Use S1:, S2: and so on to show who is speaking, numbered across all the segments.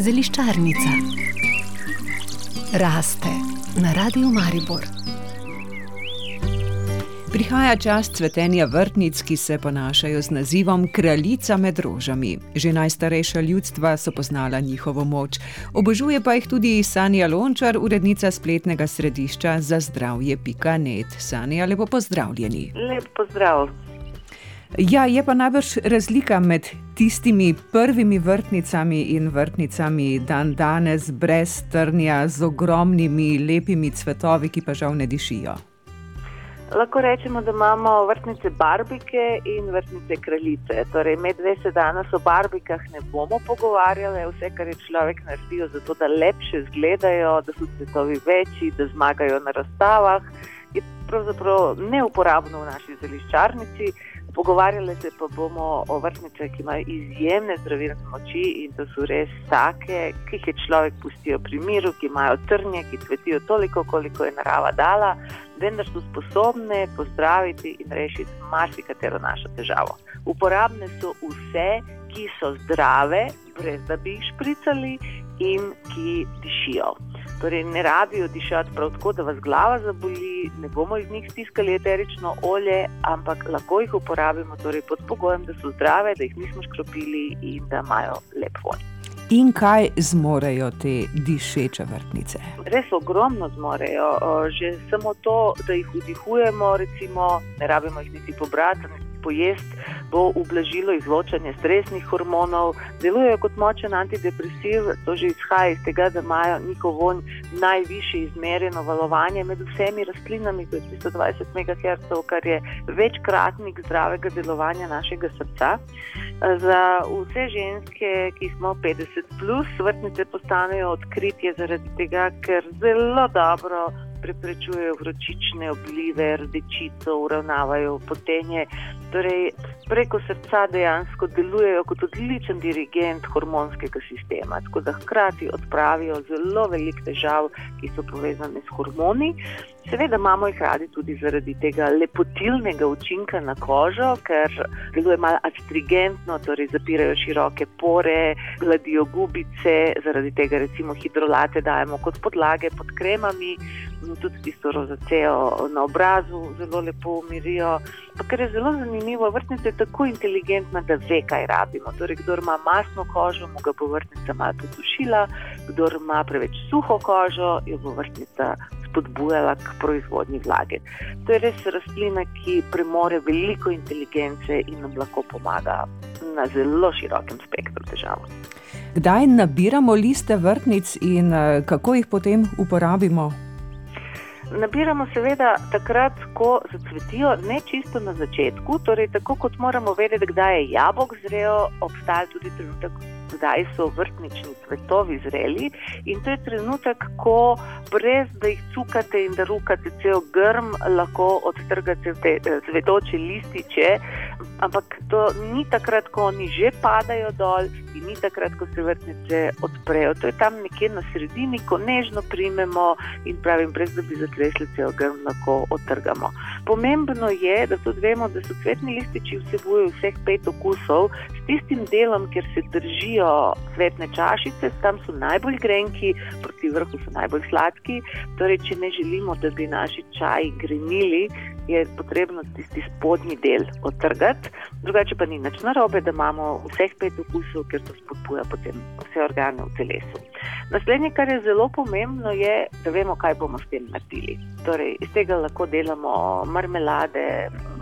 S1: Zeliščarnica raste na radiju Maribor.
S2: Prihaja čas cvetenja vrtnic, ki se ponašajo z nazivom Kraljica med rožami. Že najstarejša ljudstva so poznala njihovo moč. Obožuje pa jih tudi Sanja Lončar, urednica spletnega središča za zdravje.net. Sanja, lepo pozdravljeni.
S3: Lep pozdrav.
S2: Ja, je pa najbrž razlika med tistimi prvimi vrtnicami in vrtnicami dan danes, brez trnja, z ogromnimi lepimi cvetovi, ki pa žal ne dišijo.
S3: Lahko rečemo, da imamo vrtnice barbike in vrtnice kraljice. Torej, med dve se danes o barbikah ne bomo pogovarjali, vse, kar je človek naredil, zato da lepše izgledajo, da so cvetovi večji, da zmagajo na razstavah, je pravzaprav neuporabno v naši zeliščarnici. Pogovarjali se pa bomo o vrtnicah, ki imajo izjemne zdravilne moči in to so res take, ki jih je človek pustil pri miru, ki imajo trnje, ki cvetijo toliko, koliko je narava dala, vendar so sposobne pozdraviti in rešiti marsikatero našo težavo. Uporabne so vse, ki so zdrave, brez da bi jih špricali in ki dišijo. Torej, ne rabijo dišati prav tako, da vas glava zaboli, ne bomo iz njih stiskali eterično olje, ampak lahko jih uporabimo torej pod pogojem, da so zdrave, da jih nismo škropili in da imajo lep vonj.
S2: In kaj zmorejo te dišeče vrtnice?
S3: Res ogromno zmorejo. Že samo to, da jih vdihujemo, recimo, ne rabimo jih niti pobrati, pojesti, bo ublažilo izločanje stresnih hormonov, delujejo kot močen antidepresiv, to že izhaja iz tega, da imajo njihov vonj najvišje izmerjeno valovanje med vsemi rastlinami, to je 320 MHz, kar je večkratnik zdravega delovanja našega srca. Za vse ženske, ki smo 50, plus, vrtnice postanejo odkritje zaradi tega, ker zelo dobro preprečujejo vročične oblive, rdečico, uravnavajo potenje. Torej, preko srca dejansko delujejo kot odličen dirigent hormonskega sistema, tako da hkrati odpravijo zelo veliko težav, ki so povezane s hormoni. Seveda imamo jih radi tudi zaradi tega lepotilnega učinka na kožo, ker deluje malo astringentno, torej zapirajo široke pore, gladijo gubice, zaradi tega recimo hidrolate dajemo kot podlage pod kremami, tudi tisto rozaceo na obrazu zelo lepo umirijo. Pa kar je zelo zanimivo, vrtnica je tako inteligentna, da ve, kaj rabimo. Torej, kdo ima masno kožo, mu ga bo vrtnica malo posušila, kdo ima preveč suho kožo, jo bo vrtnica spodbujala k proizvodnji vlage. To je res rastlina, ki premore veliko inteligence in nam lahko pomaga na zelo širokem spektru težav.
S2: Kdaj nabiramo liste vrtnic in eh, kako jih potem uporabimo?
S3: Nabiramo seveda takrat, ko zacvetijo, ne čisto na začetku. Torej, tako kot moramo vedeti, kdaj je jabolk zrel, obstaja tudi trenutek, kdaj so vrtnični cvetovi zreli. In to je trenutek, ko brez da jih cukate in da rukate cel grm, lahko odtrgate te eh, cvetoče lističe. Ampak to ni takrat, ko oni že padajo dol, in ni takrat, ko se vrtnice odprejo. To je tam nekje na sredini, ko nežno primemo in pravim, brez da bi zatresli cel grm, lahko odtrgamo. Pomembno je, da tudi vemo, da so cvetni lističi vsebujejo vseh pet okusov, s tistim delom, kjer se držijo cvetne čašice, tam so najbolj grenki, proti vrhu so najbolj sladki. Torej, če ne želimo, da bi naši čaji grenili, je potrebno tisti spodnji del odtrgati, drugače pa ni nič narobe, da imamo vseh pet okusov, ker to spodbuja potem vse organe v telesu. Naslednje, kar je zelo pomembno, je, da vemo, kaj bomo s tem naredili. Torej, iz tega lahko delamo marmelade,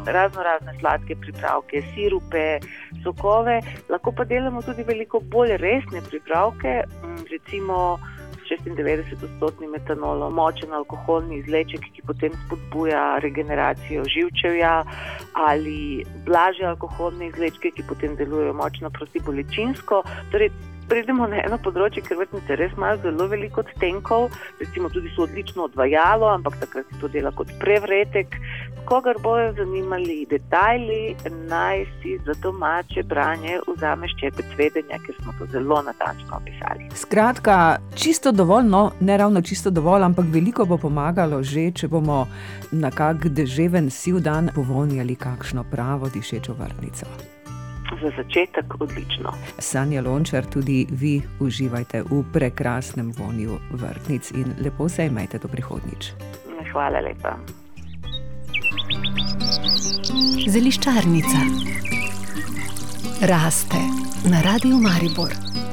S3: razno razne sladke pripravke, sirupe, sokove, lahko pa delamo tudi veliko bolj resne pripravke, recimo. 96-odstotni metanol, močen alkoholni izleček, ki potem spodbuja regeneracijo živčevja, ali blaže alkoholne izlečke, ki potem delujejo močno protibolečinsko. Torej, pridemo na eno področje, ker vrtnice res imajo zelo veliko odtenkov, recimo tudi so odlično odvajalo, ampak takrat se to dela kot prevretek. Kogar bojo zanimali detajli, naj si za domače branje vzame ščepec vedenja, ker smo to zelo natančno opisali.
S2: Skratka, čisto dovolj, no, ne ravno čisto dovolj, ampak veliko bo pomagalo že, če bomo na kak deževen siv dan povonjali kakšno pravo dišečo vrtnico.
S3: Za začetek odlično.
S2: Sanja Lončar, tudi vi uživajte v prekrasnem vonju vrtnic in lepo se imejte do prihodnič.
S3: Hvala lepa.
S1: Zeliščarnica raste na Radiu Maribor.